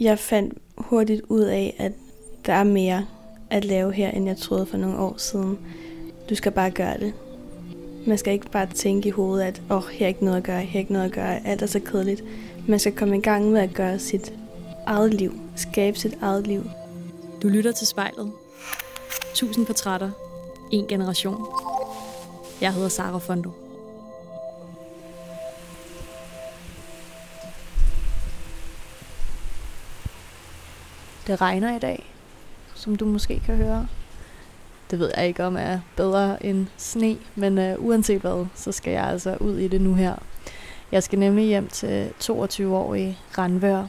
Jeg fandt hurtigt ud af, at der er mere at lave her, end jeg troede for nogle år siden. Du skal bare gøre det. Man skal ikke bare tænke i hovedet, at åh, oh, her er ikke noget at gøre, her er ikke noget at gøre, alt er så kedeligt. Man skal komme i gang med at gøre sit eget liv, skabe sit eget liv. Du lytter til spejlet. Tusind portrætter. En generation. Jeg hedder Sara Fondo. Det regner i dag, som du måske kan høre. Det ved jeg ikke om er bedre end sne, men øh, uanset hvad, så skal jeg altså ud i det nu her. Jeg skal nemlig hjem til 22-årige Randvør.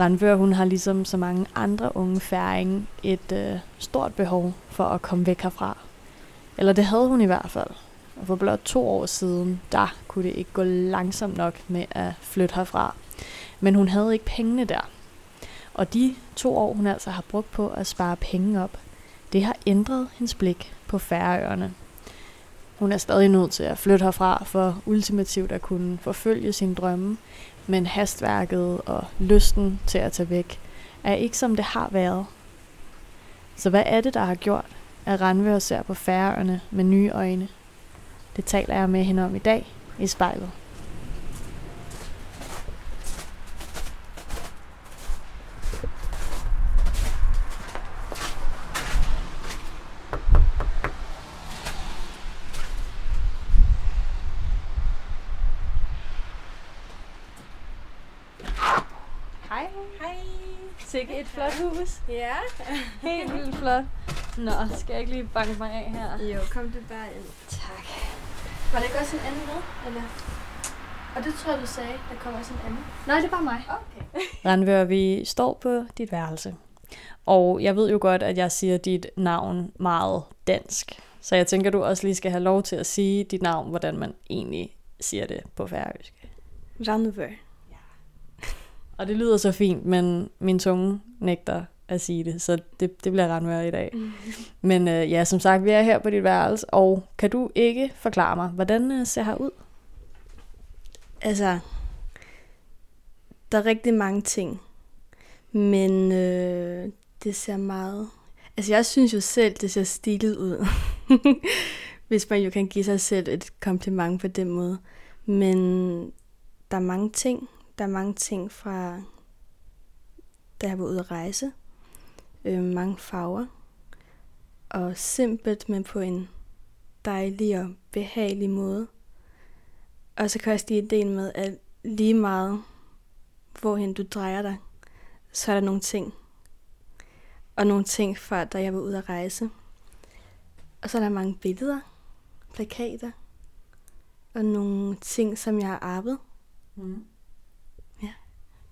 Randvør, hun har ligesom så mange andre unge færing et øh, stort behov for at komme væk herfra. Eller det havde hun i hvert fald. Og for blot to år siden, der kunne det ikke gå langsomt nok med at flytte herfra. Men hun havde ikke pengene der. Og de to år, hun altså har brugt på at spare penge op, det har ændret hendes blik på færøerne. Hun er stadig nødt til at flytte herfra for ultimativt at kunne forfølge sin drømme, men hastværket og lysten til at tage væk er ikke som det har været. Så hvad er det, der har gjort, at Randvør ser på færøerne med nye øjne? Det taler jeg med hende om i dag i spejlet. Flot hus. Ja. Helt vildt flot. Nå, skal jeg ikke lige banke mig af her? Jo, kom du bare ind. Tak. Var der ikke også en anden med? Eller? Og det tror jeg, du sagde, der kommer også en anden. Nej, det er bare mig. Okay. Randvør, vi står på dit værelse. Og jeg ved jo godt, at jeg siger dit navn meget dansk. Så jeg tænker, du også lige skal have lov til at sige dit navn, hvordan man egentlig siger det på færøsk. Randvør. Og det lyder så fint, men min tunge nægter at sige det, så det, det bliver Randvør i dag. Men øh, ja, som sagt, vi er her på dit værelse, og kan du ikke forklare mig, hvordan øh, ser her ud? Altså, der er rigtig mange ting, men øh, det ser meget... Altså, jeg synes jo selv, det ser stilet ud. Hvis man jo kan give sig selv et kompliment på den måde. Men der er mange ting. Der er mange ting fra, da jeg var ude at rejse. Øh, mange farver. Og simpelt, men på en dejlig og behagelig måde. Og så kan jeg også lide ideen med, at lige meget, hvorhen du drejer dig, så er der nogle ting. Og nogle ting fra, da jeg var ude at rejse. Og så er der mange billeder, plakater, og nogle ting, som jeg har arbejdet. Mm.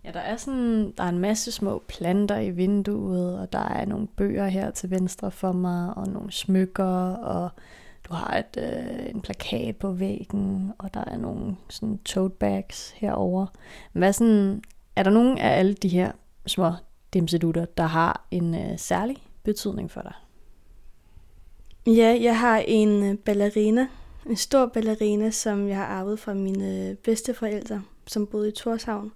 Ja. Der er sådan, der er en masse små planter i vinduet, og der er nogle bøger her til venstre for mig, og nogle smykker, og du har et, øh, en plakat på væggen, og der er nogle sådan tote bags herover. Hvad sådan, er der nogen af alle de her små dimsedutter, der har en øh, særlig betydning for dig? Ja, jeg har en øh, ballerina, en stor ballerina, som jeg har arvet fra mine øh, bedsteforældre, som boede i Torshavn,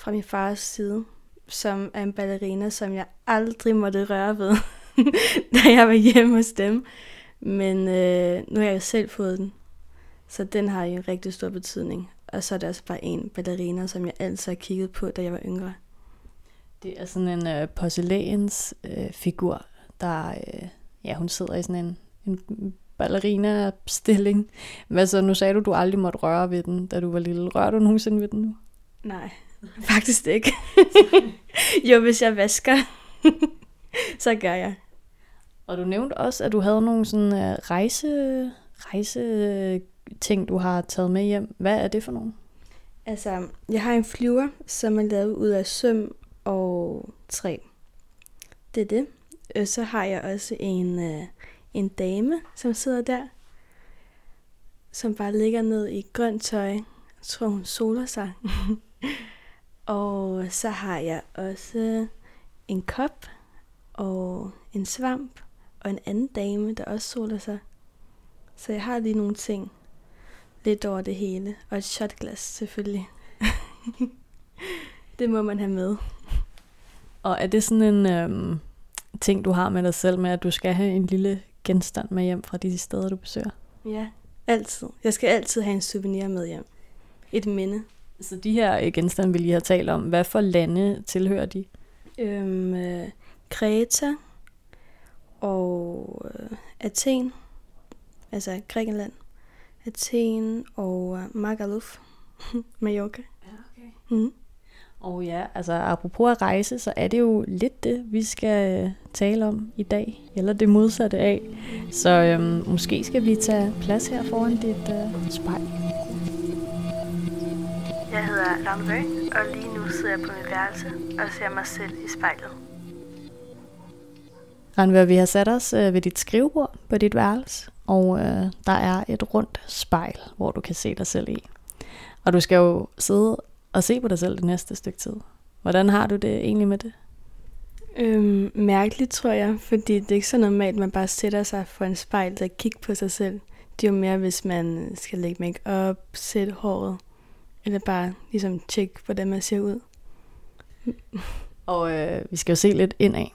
fra min fars side, som er en ballerina, som jeg aldrig måtte røre ved, da jeg var hjemme hos dem. Men øh, nu har jeg jo selv fået den, så den har jo en rigtig stor betydning. Og så er der også bare en ballerina, som jeg altid har kigget på, da jeg var yngre. Det er sådan en øh, porcelæns øh, figur, der, øh, ja, hun sidder i sådan en, en ballerina-stilling. Hvad så, nu sagde du, du aldrig måtte røre ved den, da du var lille. Rører du nogensinde ved den nu? Nej, faktisk ikke. jo, hvis jeg vasker, så gør jeg. Og du nævnte også, at du havde nogle sådan uh, rejse, rejse ting, du har taget med hjem. Hvad er det for nogle? Altså, jeg har en flyver, som er lavet ud af søm og træ. Det er det. Øh, Så har jeg også en, øh, en dame, som sidder der, som bare ligger ned i grønt tøj. Jeg tror, hun soler sig. og så har jeg også en kop og en svamp og en anden dame, der også soler sig. Så jeg har lige nogle ting lidt over det hele. Og et shotglas selvfølgelig. det må man have med. Og er det sådan en øhm, ting, du har med dig selv, med at du skal have en lille genstand med hjem fra de steder, du besøger? Ja, altid. Jeg skal altid have en souvenir med hjem. Et minde. Så de her øh, genstande, vi lige har talt om, hvad for lande tilhører de? Øhm, øh, Kreta og øh, Athen, altså Grækenland. Athen og øh, Magaluf, Mallorca. Ja, okay. Mm. Og ja, altså apropos at rejse, så er det jo lidt det, vi skal tale om i dag, eller det modsatte af. Så øhm, måske skal vi tage plads her foran dit øh, spejl. Jeg hedder Laura Bøg, og lige nu sidder jeg på mit værelse og ser mig selv i spejlet. Ranvør, vi har sat os øh, ved dit skrivebord på dit værelse, og øh, der er et rundt spejl, hvor du kan se dig selv i. Og du skal jo sidde og se på dig selv det næste stykke tid. Hvordan har du det egentlig med det? Øhm, mærkeligt, tror jeg, fordi det er ikke så normalt, at man bare sætter sig for en spejl og kigger på sig selv. Det er jo mere, hvis man skal lægge make op, sætte håret, eller bare ligesom tjekke, hvordan man ser ud. Og øh, vi skal jo se lidt indad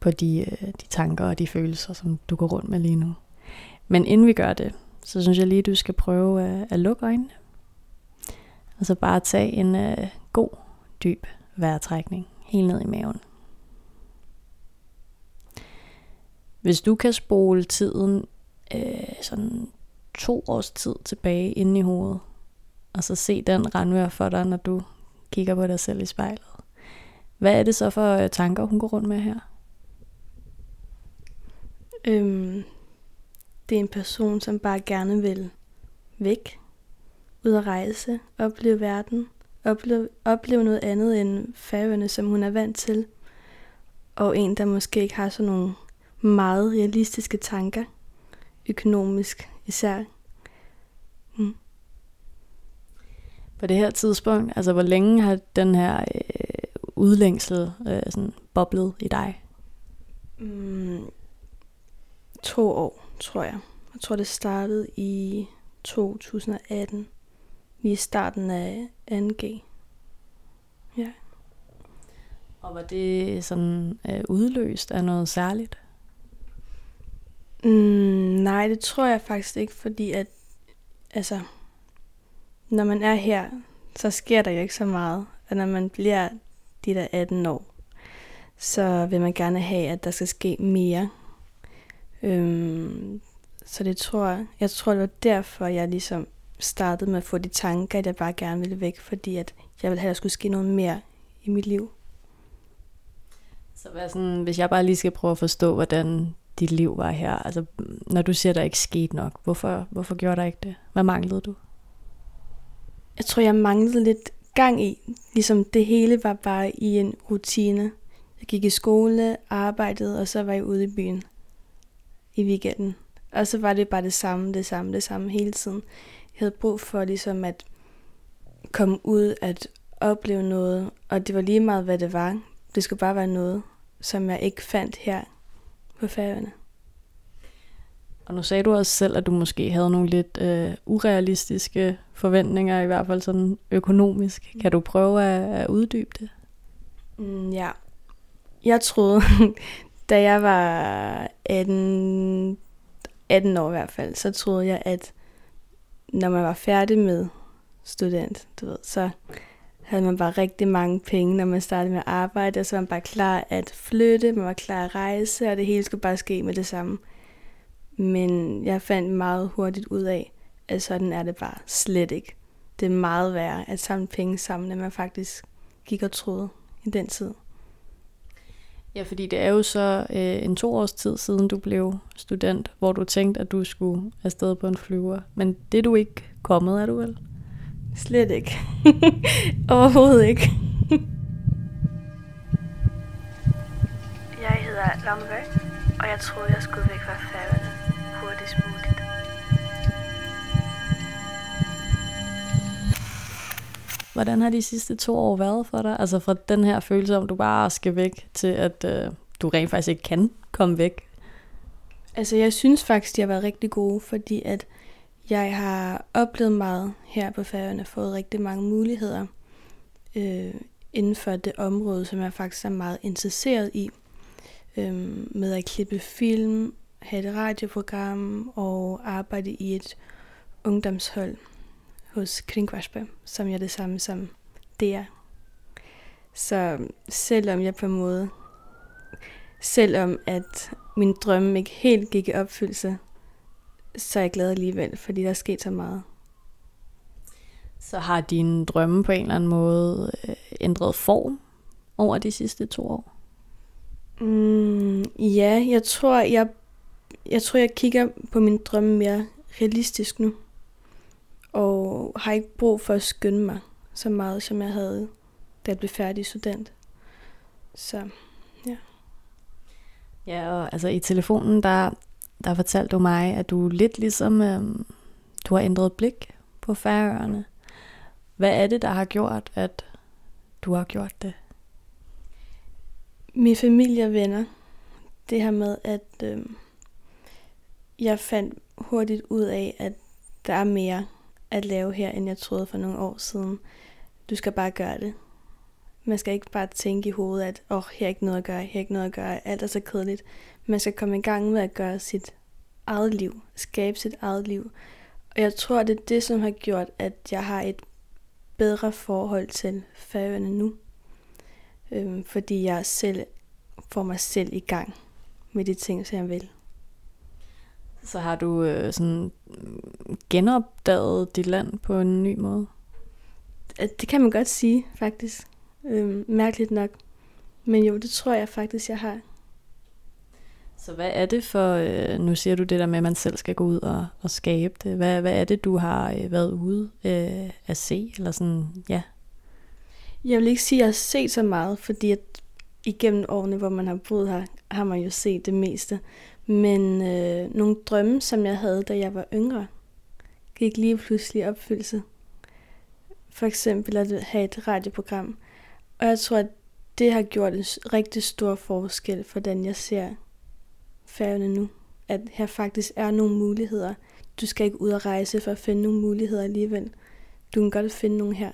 på de, øh, de tanker og de følelser, som du går rundt med lige nu. Men inden vi gør det, så synes jeg lige, du skal prøve øh, at lukke øjnene. Og så bare tage en øh, god, dyb vejrtrækning helt ned i maven. Hvis du kan spole tiden øh, sådan to års tid tilbage inde i hovedet, og så se den Randvær for dig, når du kigger på dig selv i spejlet. Hvad er det så for øh, tanker, hun går rundt med her? Øhm, det er en person, som bare gerne vil væk, ud at rejse, opleve verden, opleve, opleve noget andet end færøerne, som hun er vant til. Og en, der måske ikke har sådan nogle meget realistiske tanker, økonomisk især. Mm. På det her tidspunkt, altså hvor længe har den her øh, udlængsel øh, sådan boblet i dig? Mm, to år, tror jeg. Jeg tror, det startede i 2018. Lige i starten af 2G. Ja. Og var det sådan øh, udløst af noget særligt? Mm, nej, det tror jeg faktisk ikke, fordi at, altså, når man er her, så sker der jo ikke så meget. Og når man bliver de der 18 år, så vil man gerne have, at der skal ske mere. Øhm, så det tror jeg, jeg tror, det var derfor, jeg ligesom startede med at få de tanker, at jeg bare gerne ville væk, fordi at jeg ville have, at der skulle ske noget mere i mit liv. Så hvad sådan, hvis jeg bare lige skal prøve at forstå, hvordan dit liv var her, altså når du siger, der ikke skete nok, hvorfor, hvorfor gjorde der ikke det? Hvad manglede du? Jeg tror, jeg manglede lidt gang i. Ligesom det hele var bare i en rutine. Jeg gik i skole, arbejdede, og så var jeg ude i byen i weekenden. Og så var det bare det samme, det samme, det samme hele tiden. Jeg havde brug for ligesom at komme ud, at opleve noget, og det var lige meget, hvad det var. Det skulle bare være noget, som jeg ikke fandt her på færøerne. Og nu sagde du også selv, at du måske havde nogle lidt øh, urealistiske forventninger, i hvert fald sådan økonomisk. Kan du prøve at, at uddybe det? Mm, ja. Jeg troede, da jeg var 18, 18 år i hvert fald, så troede jeg, at når man var færdig med student, du ved, så havde man bare rigtig mange penge, når man startede med at arbejde, og så var man bare klar at flytte, man var klar at rejse, og det hele skulle bare ske med det samme. Men jeg fandt meget hurtigt ud af, at sådan er det bare slet ikke. Det er meget værre at samle penge sammen, end man faktisk gik og troede i den tid. Ja, fordi det er jo så øh, en to års tid siden, du blev student, hvor du tænkte, at du skulle afsted på en flyver. Men det er du ikke kommet, er du vel? Slet ikke. Overhovedet ikke. jeg hedder Lamme og jeg troede, jeg skulle væk fra Hvordan har de sidste to år været for dig? Altså fra den her følelse om, du bare skal væk, til at øh, du rent faktisk ikke kan komme væk. Altså jeg synes faktisk, de har været rigtig gode, fordi at jeg har oplevet meget her på færgerne, fået rigtig mange muligheder. Øh, inden for det område, som jeg faktisk er meget interesseret i. Øh, med at klippe film, have et radioprogram og arbejde i et ungdomshold hos Kringvarspe, som er det samme som det er. Så selvom jeg på en måde, selvom at min drømme ikke helt gik i opfyldelse, så er jeg glad alligevel, fordi der er sket så meget. Så har dine drømme på en eller anden måde øh, ændret form over de sidste to år? Mm, ja, jeg tror, jeg, jeg tror, jeg kigger på min drømme mere realistisk nu. Og har ikke brug for at skynde mig så meget, som jeg havde, da jeg blev færdig student. Så, ja. Ja, og altså i telefonen, der, der fortalte du mig, at du lidt ligesom, øhm, du har ændret blik på færøerne. Hvad er det, der har gjort, at du har gjort det? Min familie og venner. Det her med, at øh, jeg fandt hurtigt ud af, at der er mere at lave her, end jeg troede for nogle år siden. Du skal bare gøre det. Man skal ikke bare tænke i hovedet, at åh, oh, her er ikke noget at gøre, her er ikke noget at gøre, alt er så kedeligt. Man skal komme i gang med at gøre sit eget liv, skabe sit eget liv. Og jeg tror, det er det, som har gjort, at jeg har et bedre forhold til færøerne nu. Øhm, fordi jeg selv får mig selv i gang med de ting, som jeg vil. Så har du øh, sådan genopdaget dit land på en ny måde? Det kan man godt sige, faktisk. Øhm, mærkeligt nok. Men jo, det tror jeg faktisk, jeg har. Så hvad er det for, øh, nu siger du det der med, at man selv skal gå ud og, og skabe det. Hvad, hvad er det, du har øh, været ude øh, at se? Eller sådan, ja. Jeg vil ikke sige, at jeg har set så meget, fordi at igennem årene, hvor man har boet her, har man jo set det meste. Men øh, nogle drømme, som jeg havde, da jeg var yngre, gik lige pludselig opfyldelse. For eksempel at have et radioprogram. Og jeg tror, at det har gjort en rigtig stor forskel, for den jeg ser færgerne nu. At her faktisk er nogle muligheder. Du skal ikke ud og rejse for at finde nogle muligheder alligevel. Du kan godt finde nogle her.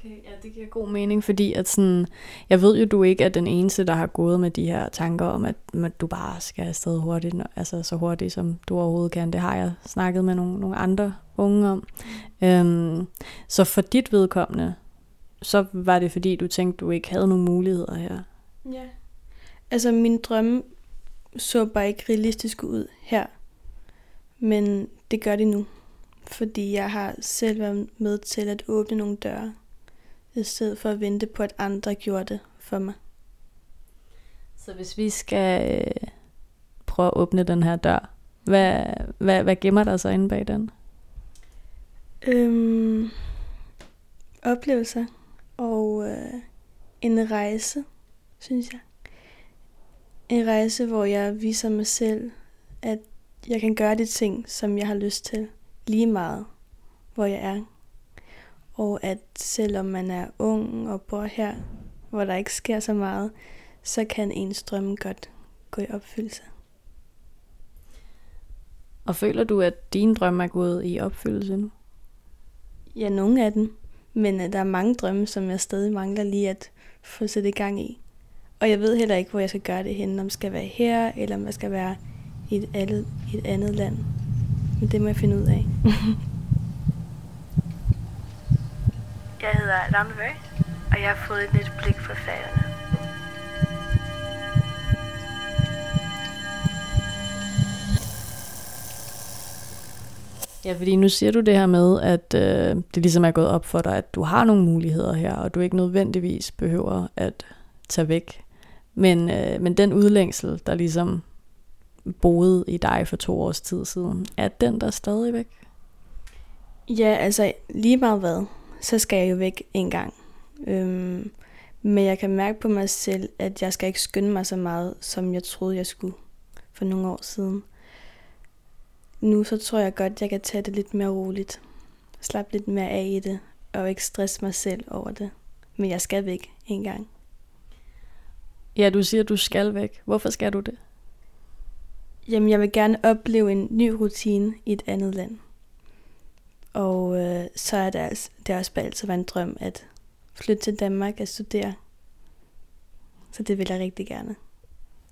Okay, ja, det giver god mening, fordi at sådan, jeg ved jo, du ikke er den eneste, der har gået med de her tanker om, at, at du bare skal afsted hurtigt, altså så hurtigt, som du overhovedet kan. Det har jeg snakket med nogle, nogle andre unge om. Øhm, så for dit vedkommende, så var det fordi, du tænkte, du ikke havde nogen muligheder her. Ja. Altså, min drømme så bare ikke realistisk ud her. Men det gør det nu. Fordi jeg har selv været med til at åbne nogle døre i stedet for at vente på, at andre gjorde det for mig. Så hvis vi skal øh, prøve at åbne den her dør, hvad, hvad, hvad gemmer der sig inde bag den? Øhm, oplevelser og øh, en rejse, synes jeg. En rejse, hvor jeg viser mig selv, at jeg kan gøre de ting, som jeg har lyst til, lige meget, hvor jeg er og at selvom man er ung og bor her, hvor der ikke sker så meget, så kan ens drømme godt gå i opfyldelse. Og føler du, at dine drømme er gået i opfyldelse nu? Ja, nogle af dem. Men øh, der er mange drømme, som jeg stadig mangler lige at få sat i gang i. Og jeg ved heller ikke, hvor jeg skal gøre det hen. Om jeg skal være her, eller om jeg skal være i et andet, et andet land. Men det må jeg finde ud af. Jeg hedder Lamne og jeg har fået et lidt blik for fagerne. Ja, fordi nu siger du det her med, at øh, det ligesom er gået op for dig, at du har nogle muligheder her, og du ikke nødvendigvis behøver at tage væk. Men, øh, men den udlængsel, der ligesom boede i dig for to års tid siden, er den der stadig væk? Ja, altså lige meget hvad så skal jeg jo væk en gang. Øhm, men jeg kan mærke på mig selv, at jeg skal ikke skynde mig så meget, som jeg troede, jeg skulle for nogle år siden. Nu så tror jeg godt, jeg kan tage det lidt mere roligt. Slappe lidt mere af i det, og ikke stresse mig selv over det. Men jeg skal væk en gang. Ja, du siger, at du skal væk. Hvorfor skal du det? Jamen, jeg vil gerne opleve en ny rutine i et andet land. Og øh, så er det, altså, det er også bare altid været en drøm at flytte til Danmark og studere. Så det vil jeg rigtig gerne.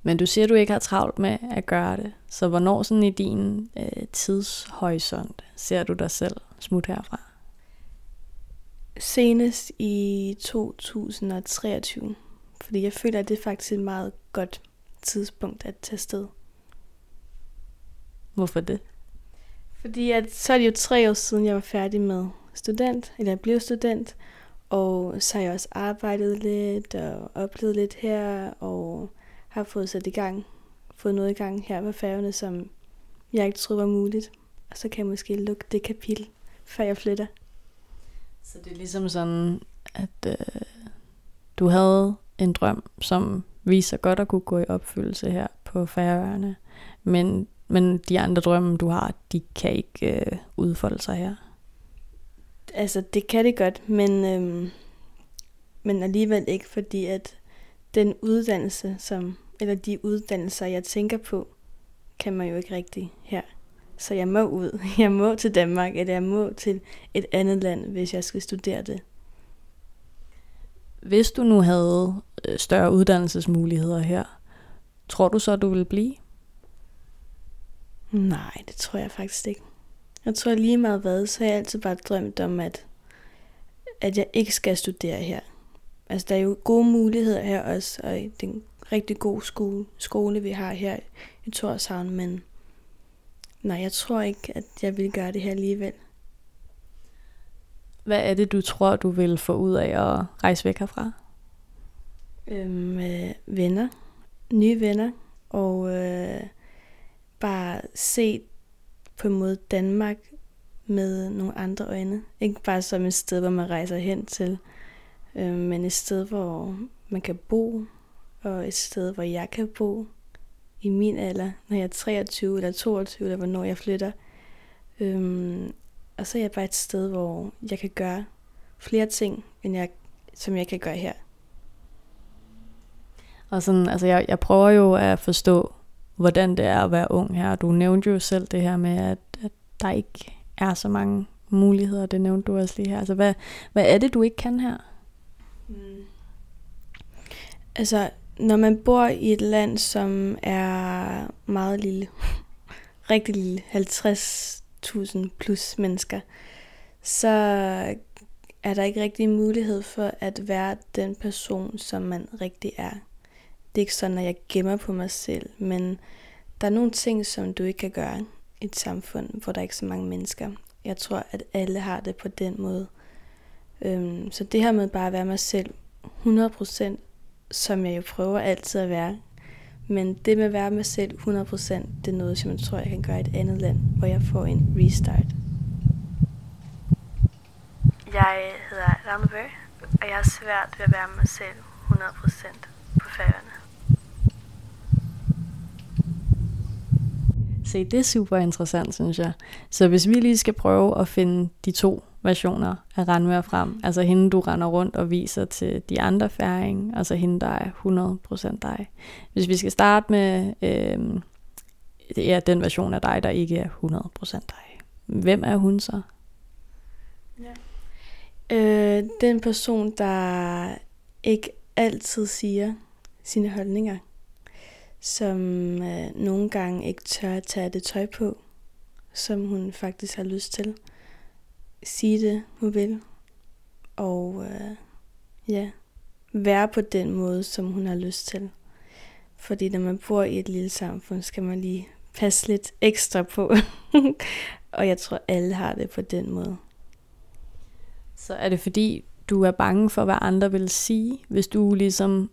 Men du siger, at du ikke har travlt med at gøre det. Så hvornår sådan i din øh, tidshorisont ser du dig selv smut herfra? Senest i 2023. Fordi jeg føler, at det er faktisk et meget godt tidspunkt at tage sted. Hvorfor det? Fordi at, så er det jo tre år siden, jeg var færdig med student, eller jeg blev student, og så har jeg også arbejdet lidt og oplevet lidt her, og har fået sat i gang, fået noget i gang her på færgerne, som jeg ikke troede var muligt. Og så kan jeg måske lukke det kapitel, før jeg flytter. Så det er ligesom sådan, at øh, du havde en drøm, som viser godt at kunne gå i opfyldelse her på færøerne, men, men de andre drømme, du har, de kan ikke øh, udfolde sig her. Altså, det kan det godt, men, øhm, men alligevel ikke, fordi at den uddannelse, som, eller de uddannelser, jeg tænker på, kan man jo ikke rigtig her. Så jeg må ud. Jeg må til Danmark, eller jeg må til et andet land, hvis jeg skal studere det. Hvis du nu havde øh, større uddannelsesmuligheder her, tror du så, du vil blive? Nej, det tror jeg faktisk ikke. Jeg tror lige meget hvad, så har jeg altid bare drømt om, at, at jeg ikke skal studere her. Altså, der er jo gode muligheder her også, og det er en rigtig god skole, skole vi har her i Torshavn, men nej, jeg tror ikke, at jeg vil gøre det her alligevel. Hvad er det, du tror, du vil få ud af at rejse væk herfra? Øhm, øh, venner, nye venner, og øh, bare se på en måde Danmark med nogle andre øjne. Ikke bare som et sted, hvor man rejser hen til, øh, men et sted, hvor man kan bo, og et sted, hvor jeg kan bo i min alder, når jeg er 23 eller 22, eller hvornår jeg flytter. Øhm, og så er jeg bare et sted, hvor jeg kan gøre flere ting, end jeg, som jeg kan gøre her. Og sådan, altså jeg, jeg prøver jo at forstå, hvordan det er at være ung her. Du nævnte jo selv det her med, at, at der ikke er så mange muligheder. Det nævnte du også lige her. Altså, hvad, hvad er det, du ikke kan her? Mm. Altså, når man bor i et land, som er meget lille, rigtig lille, 50.000 plus mennesker, så er der ikke rigtig mulighed for at være den person, som man rigtig er. Det er ikke sådan, at jeg gemmer på mig selv, men der er nogle ting, som du ikke kan gøre i et samfund, hvor der er ikke er så mange mennesker. Jeg tror, at alle har det på den måde. Øhm, så det her med bare at være mig selv 100%, som jeg jo prøver altid at være, men det med at være mig selv 100%, det er noget, som jeg tror, jeg kan gøre i et andet land, hvor jeg får en restart. Jeg hedder Rane Bøh, og jeg har svært ved at være mig selv 100% på færgerne. Se, det er super interessant, synes jeg. Så hvis vi lige skal prøve at finde de to versioner af Randvær frem, altså hende, du render rundt og viser til de andre færing, altså hende, der er 100% dig. Hvis vi skal starte med øh, ja, den version af dig, der ikke er 100% dig. Hvem er hun så? Ja. Øh, den person, der ikke altid siger sine holdninger som øh, nogle gange ikke tør at tage det tøj på, som hun faktisk har lyst til. Sige det, hun vil. Og øh, ja, være på den måde, som hun har lyst til. Fordi når man bor i et lille samfund, skal man lige passe lidt ekstra på. og jeg tror, alle har det på den måde. Så er det fordi, du er bange for, hvad andre vil sige, hvis du ligesom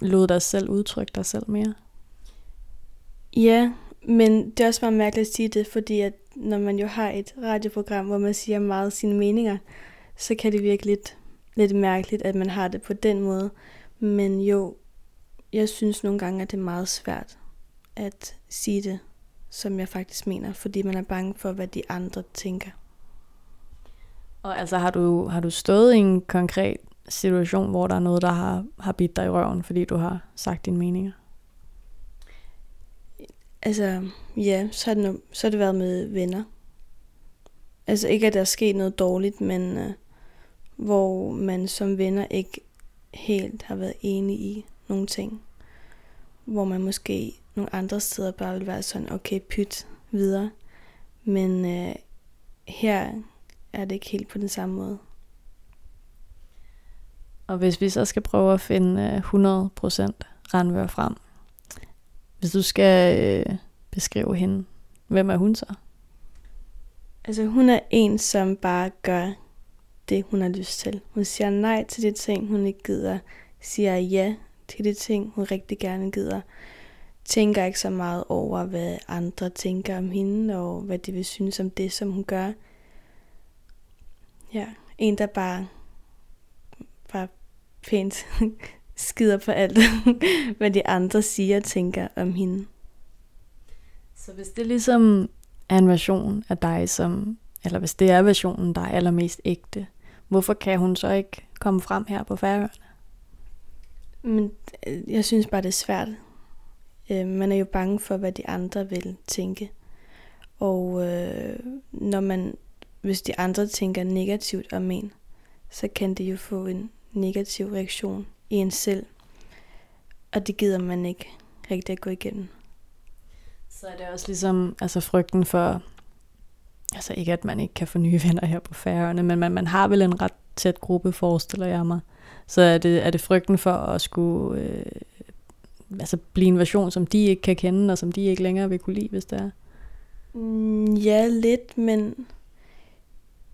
lod dig selv udtrykke dig selv mere? Ja, men det er også bare mærkeligt at sige det, fordi at når man jo har et radioprogram, hvor man siger meget sine meninger, så kan det virke lidt, lidt mærkeligt, at man har det på den måde. Men jo, jeg synes nogle gange, at det er meget svært at sige det, som jeg faktisk mener, fordi man er bange for, hvad de andre tænker. Og altså har du, har du stået i en konkret situation, hvor der er noget, der har, har bidt dig i røven, fordi du har sagt dine meninger? Altså, ja, så har, det, så har det været med venner. Altså ikke, at der er sket noget dårligt, men uh, hvor man som venner ikke helt har været enige i nogle ting. Hvor man måske nogle andre steder bare vil være sådan, okay, pyt videre. Men øh, her er det ikke helt på den samme måde. Og hvis vi så skal prøve at finde øh, 100% Ranvør frem, hvis du skal øh, beskrive hende, hvem er hun så? Altså hun er en, som bare gør det, hun har lyst til. Hun siger nej til de ting, hun ikke gider. Siger ja til de ting, hun rigtig gerne gider. Tænker ikke så meget over, hvad andre tænker om hende, og hvad de vil synes om det, som hun gør. Ja, en, der bare, bare pænt skider på alt, hvad de andre siger og tænker om hende. Så hvis det ligesom er en version af dig, som, eller hvis det er versionen, der er allermest ægte, hvorfor kan hun så ikke komme frem her på Færøerne? Men øh, jeg synes bare, det er svært. Øh, man er jo bange for, hvad de andre vil tænke. Og øh, når man, hvis de andre tænker negativt om en, så kan det jo få en negativ reaktion i en selv. Og det gider man ikke rigtig at gå igennem. Så er det også ligesom altså frygten for, altså ikke at man ikke kan få nye venner her på færøerne, men man, man har vel en ret tæt gruppe, forestiller jeg mig. Så er det, er det frygten for at skulle øh, altså blive en version, som de ikke kan kende, og som de ikke længere vil kunne lide, hvis det er? Mm, ja, lidt, men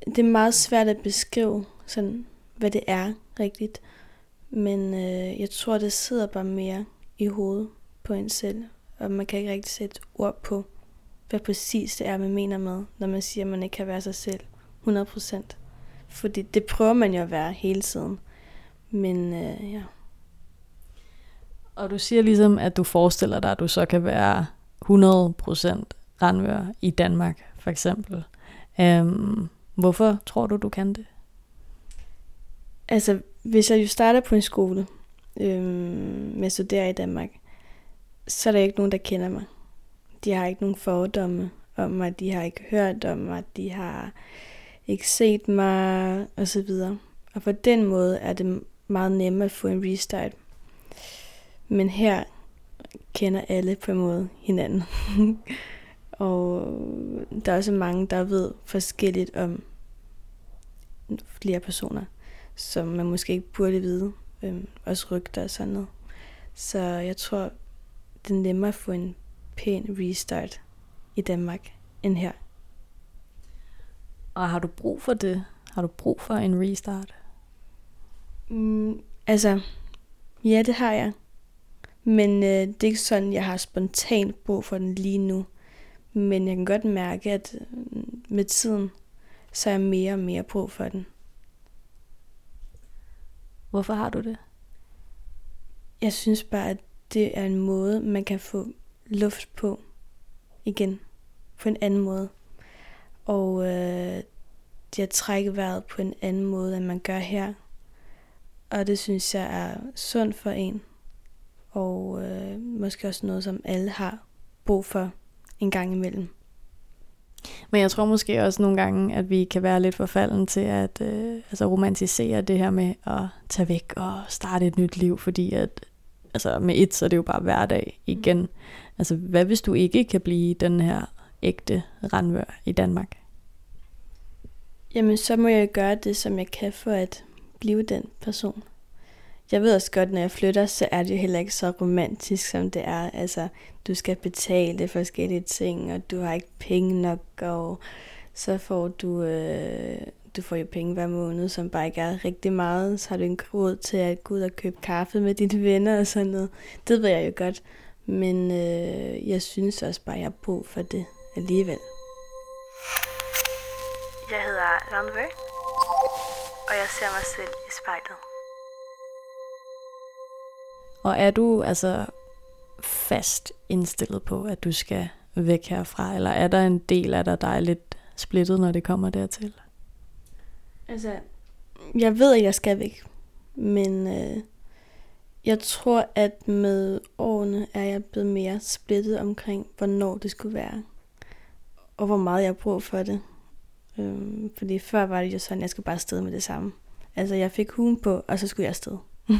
det er meget svært at beskrive, sådan, hvad det er rigtigt. Men øh, jeg tror, det sidder bare mere i hovedet på en selv, og man kan ikke rigtig sætte ord på, hvad præcis det er, man mener med, når man siger, at man ikke kan være sig selv 100%. Fordi det prøver man jo at være hele tiden. Men øh, ja. Og du siger ligesom, at du forestiller dig, at du så kan være 100% randvør i Danmark, for eksempel. Um, hvorfor tror du, du kan det? Altså, hvis jeg jo starter på en skole øh, med at studere i Danmark, så er der ikke nogen, der kender mig. De har ikke nogen fordomme om mig, de har ikke hørt om mig, de har ikke set mig, og så videre. Og på den måde er det meget nemmere at få en restart. Men her kender alle på en måde hinanden. og der er også mange, der ved forskelligt om flere personer, som man måske ikke burde vide. Øhm, også rygter og sådan noget. Så jeg tror, det er nemmere at få en pæn restart i Danmark end her. Og har du brug for det? Har du brug for en restart? Mm, altså, ja, det har jeg. Men øh, det er ikke sådan, jeg har spontant brug for den lige nu. Men jeg kan godt mærke, at øh, med tiden, så er jeg mere og mere brug for den. Hvorfor har du det? Jeg synes bare, at det er en måde, man kan få luft på igen. På en anden måde. Og øh, det at trække vejret på en anden måde, end man gør her. Og det synes jeg er sundt for en. Og øh, måske også noget, som alle har brug for en gang imellem. Men jeg tror måske også nogle gange, at vi kan være lidt forfalden til at øh, altså romantisere det her med at tage væk og starte et nyt liv, fordi at altså med et, så er det jo bare hverdag igen. Altså hvad hvis du ikke kan blive den her ægte randvør i Danmark? Jamen så må jeg gøre det, som jeg kan for at blive den person. Jeg ved også godt, når jeg flytter, så er det jo heller ikke så romantisk, som det er. Altså, du skal betale forskellige ting, og du har ikke penge nok, og så får du, øh, du får jo penge hver måned, som bare ikke er rigtig meget. Så har du en råd til at gå ud og købe kaffe med dine venner og sådan noget. Det ved jeg jo godt. Men øh, jeg synes også bare, at jeg har brug for det alligevel. Jeg hedder Ranve, og jeg ser mig selv i spejlet. Og er du altså fast indstillet på, at du skal væk herfra, eller er der en del af dig, der er lidt splittet, når det kommer dertil? Altså, jeg ved, at jeg skal væk, men øh, jeg tror, at med årene er jeg blevet mere splittet omkring, hvornår det skulle være, og hvor meget jeg har brug for det. Øh, fordi før var det jo sådan, at jeg skulle bare stede med det samme. Altså, jeg fik hugen på, og så skulle jeg afsted.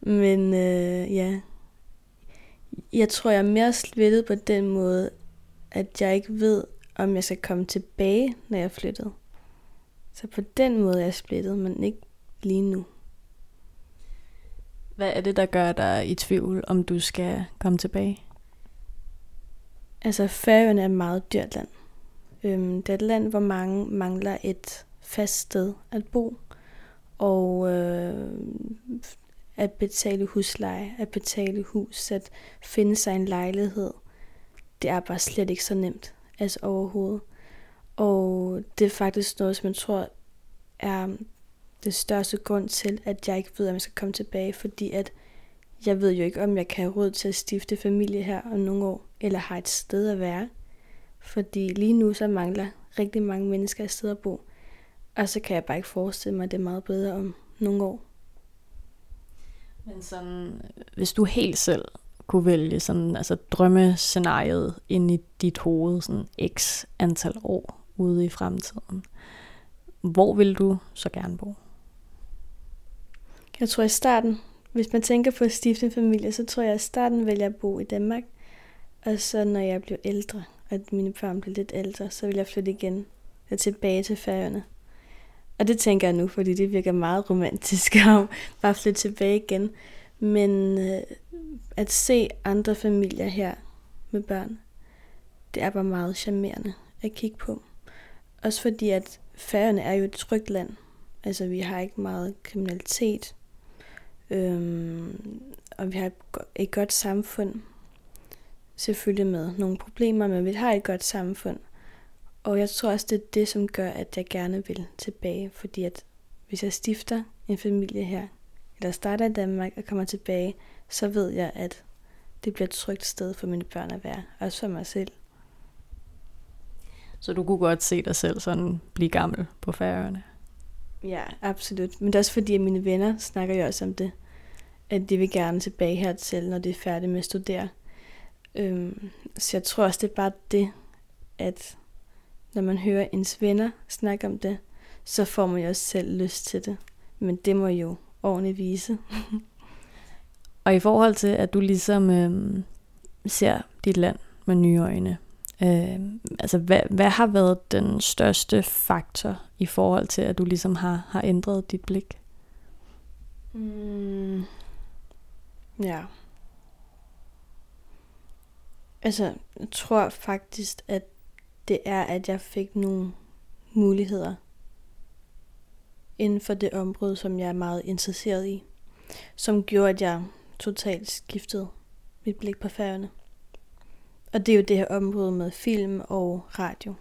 Men øh, ja, jeg tror, jeg er mere splittet på den måde, at jeg ikke ved, om jeg skal komme tilbage, når jeg er flyttet. Så på den måde er jeg splittet, men ikke lige nu. Hvad er det, der gør dig i tvivl, om du skal komme tilbage? Altså, Færøerne er et meget dyrt land. Øhm, det er et land, hvor mange mangler et fast sted at bo, og øh, at betale husleje, at betale hus, at finde sig en lejlighed. Det er bare slet ikke så nemt, altså overhovedet. Og det er faktisk noget, som jeg tror er det største grund til, at jeg ikke ved, om jeg skal komme tilbage, fordi at jeg ved jo ikke, om jeg kan have råd til at stifte familie her om nogle år, eller har et sted at være. Fordi lige nu så mangler rigtig mange mennesker et sted at bo. Og så kan jeg bare ikke forestille mig, at det er meget bedre om nogle år. Men sådan, hvis du helt selv kunne vælge sådan, altså drømmescenariet ind i dit hoved, sådan x antal år ude i fremtiden, hvor vil du så gerne bo? Jeg tror i starten, hvis man tænker på at stifte en familie, så tror jeg, at i starten vil jeg bo i Danmark. Og så når jeg bliver ældre, og at mine børn bliver lidt ældre, så vil jeg flytte igen og tilbage til færgerne. Og det tænker jeg nu, fordi det virker meget romantisk at bare flytte tilbage igen. Men øh, at se andre familier her med børn, det er bare meget charmerende at kigge på. Også fordi, at Færøerne er jo et trygt land. Altså, vi har ikke meget kriminalitet. Øhm, og vi har et godt samfund. Selvfølgelig med nogle problemer, men vi har et godt samfund. Og jeg tror også, det er det, som gør, at jeg gerne vil tilbage. Fordi at hvis jeg stifter en familie her, eller starter i Danmark og kommer tilbage, så ved jeg, at det bliver et trygt sted for mine børn at være. Også for mig selv. Så du kunne godt se dig selv sådan blive gammel på færøerne? Ja, absolut. Men det er også fordi, at mine venner snakker jo også om det. At de vil gerne tilbage hertil, når de er færdige med at studere. Øhm, så jeg tror også, det er bare det, at når man hører ens venner snakke om det, så får man jo også selv lyst til det. Men det må jo ordentligt vise. og i forhold til, at du ligesom øhm, ser dit land med nye øjne, Øh, altså, hvad, hvad har været den største faktor i forhold til, at du ligesom har, har ændret dit blik? Mm. Ja. Altså, jeg tror faktisk, at det er, at jeg fik nogle muligheder inden for det område, som jeg er meget interesseret i, som gjorde, at jeg totalt skiftede mit blik på færgerne. Og det er jo det her område med film og radio.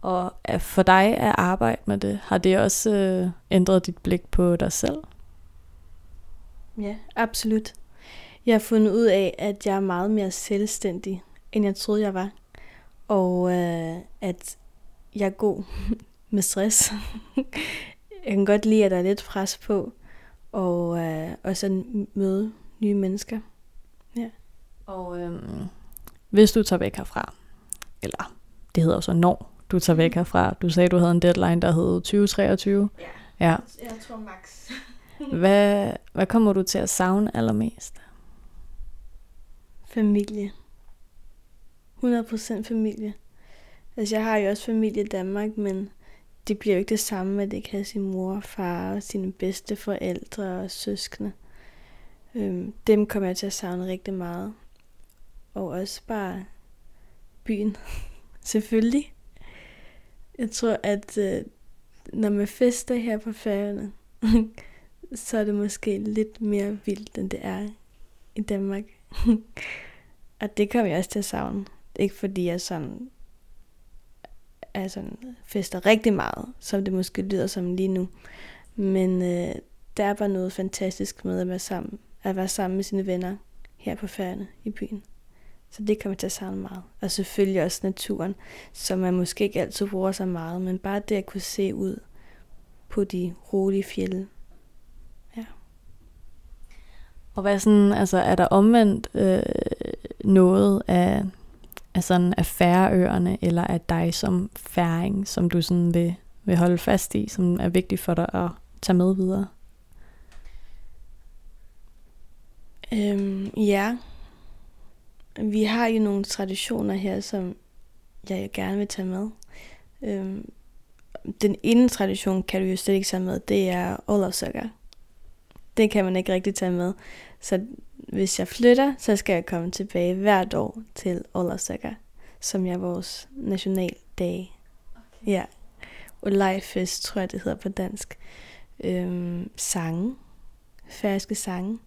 Og for dig at arbejde med det, har det også øh, ændret dit blik på dig selv? Ja, absolut. Jeg har fundet ud af, at jeg er meget mere selvstændig, end jeg troede, jeg var. Og øh, at jeg er god med stress. jeg kan godt lide, at der er lidt pres på, og, øh, og så møde nye mennesker. Og øhm, hvis du tager væk herfra, eller det hedder jo så når du tager væk mhm. herfra, du sagde, du havde en deadline, der hed 2023. Ja, ja. jeg tror max. hvad, hvad kommer du til at savne allermest? Familie. 100% familie. Altså, jeg har jo også familie i Danmark, men det bliver jo ikke det samme, at det kan have sin mor og far og sine bedste forældre og søskende. Øhm, dem kommer jeg til at savne rigtig meget og også bare byen, selvfølgelig. Jeg tror, at øh, når man fester her på færgerne, så er det måske lidt mere vildt, end det er i Danmark. og det kommer jeg også til at savne. Ikke fordi jeg sådan er sådan, fester rigtig meget, som det måske lyder som lige nu. Men øh, der er bare noget fantastisk med at være sammen, at være sammen med sine venner her på færgerne i byen. Så det kommer til at savne meget. Og selvfølgelig også naturen, som man måske ikke altid bruger så meget, men bare det at kunne se ud på de rolige fjelle. Ja. Og hvad sådan, altså er der omvendt øh, noget af, af sådan af færøerne, eller af dig som færing, som du sådan vil, vil holde fast i, som er vigtigt for dig at tage med videre? Øhm, ja. Vi har jo nogle traditioner her, som jeg gerne vil tage med. Øhm, den ene tradition kan du jo slet ikke tage med, det er Olavsøkker. Det kan man ikke rigtig tage med. Så hvis jeg flytter, så skal jeg komme tilbage hvert år til Olavsøkker, som er vores nationaldag. Okay. Ja. Og Lejfest, tror jeg, det hedder på dansk. Øhm, sange. Færske sange.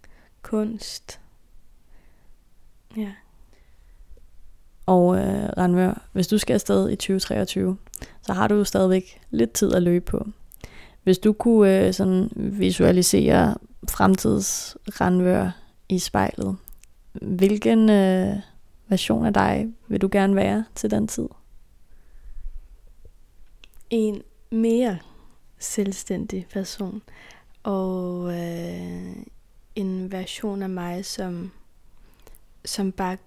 Kunst. Ja. Og øh, Ranvør, hvis du skal afsted i 2023, så har du jo stadigvæk lidt tid at løbe på. Hvis du kunne øh, sådan visualisere fremtids Ranvør i spejlet, hvilken øh, version af dig vil du gerne være til den tid? En mere selvstændig person. Og øh, en version af mig, som, som bare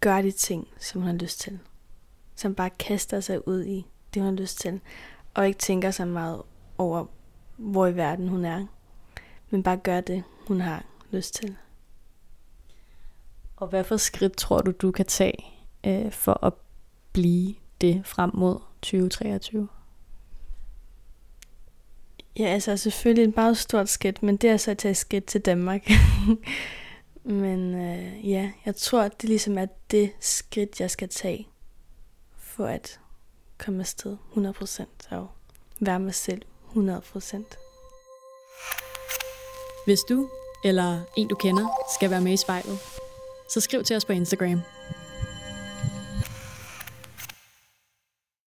gør de ting, som hun har lyst til. Som bare kaster sig ud i det, hun har lyst til. Og ikke tænker så meget over, hvor i verden hun er. Men bare gør det, hun har lyst til. Og hvad for skridt tror du, du kan tage øh, for at blive det frem mod 2023? Ja, altså selvfølgelig et meget stort skridt, men det er så at tage skridt til Danmark. men øh, ja, jeg tror, at det ligesom er det skridt, jeg skal tage for at komme afsted 100% og være mig selv 100%. Hvis du eller en du kender skal være med i spejlet, så skriv til os på Instagram.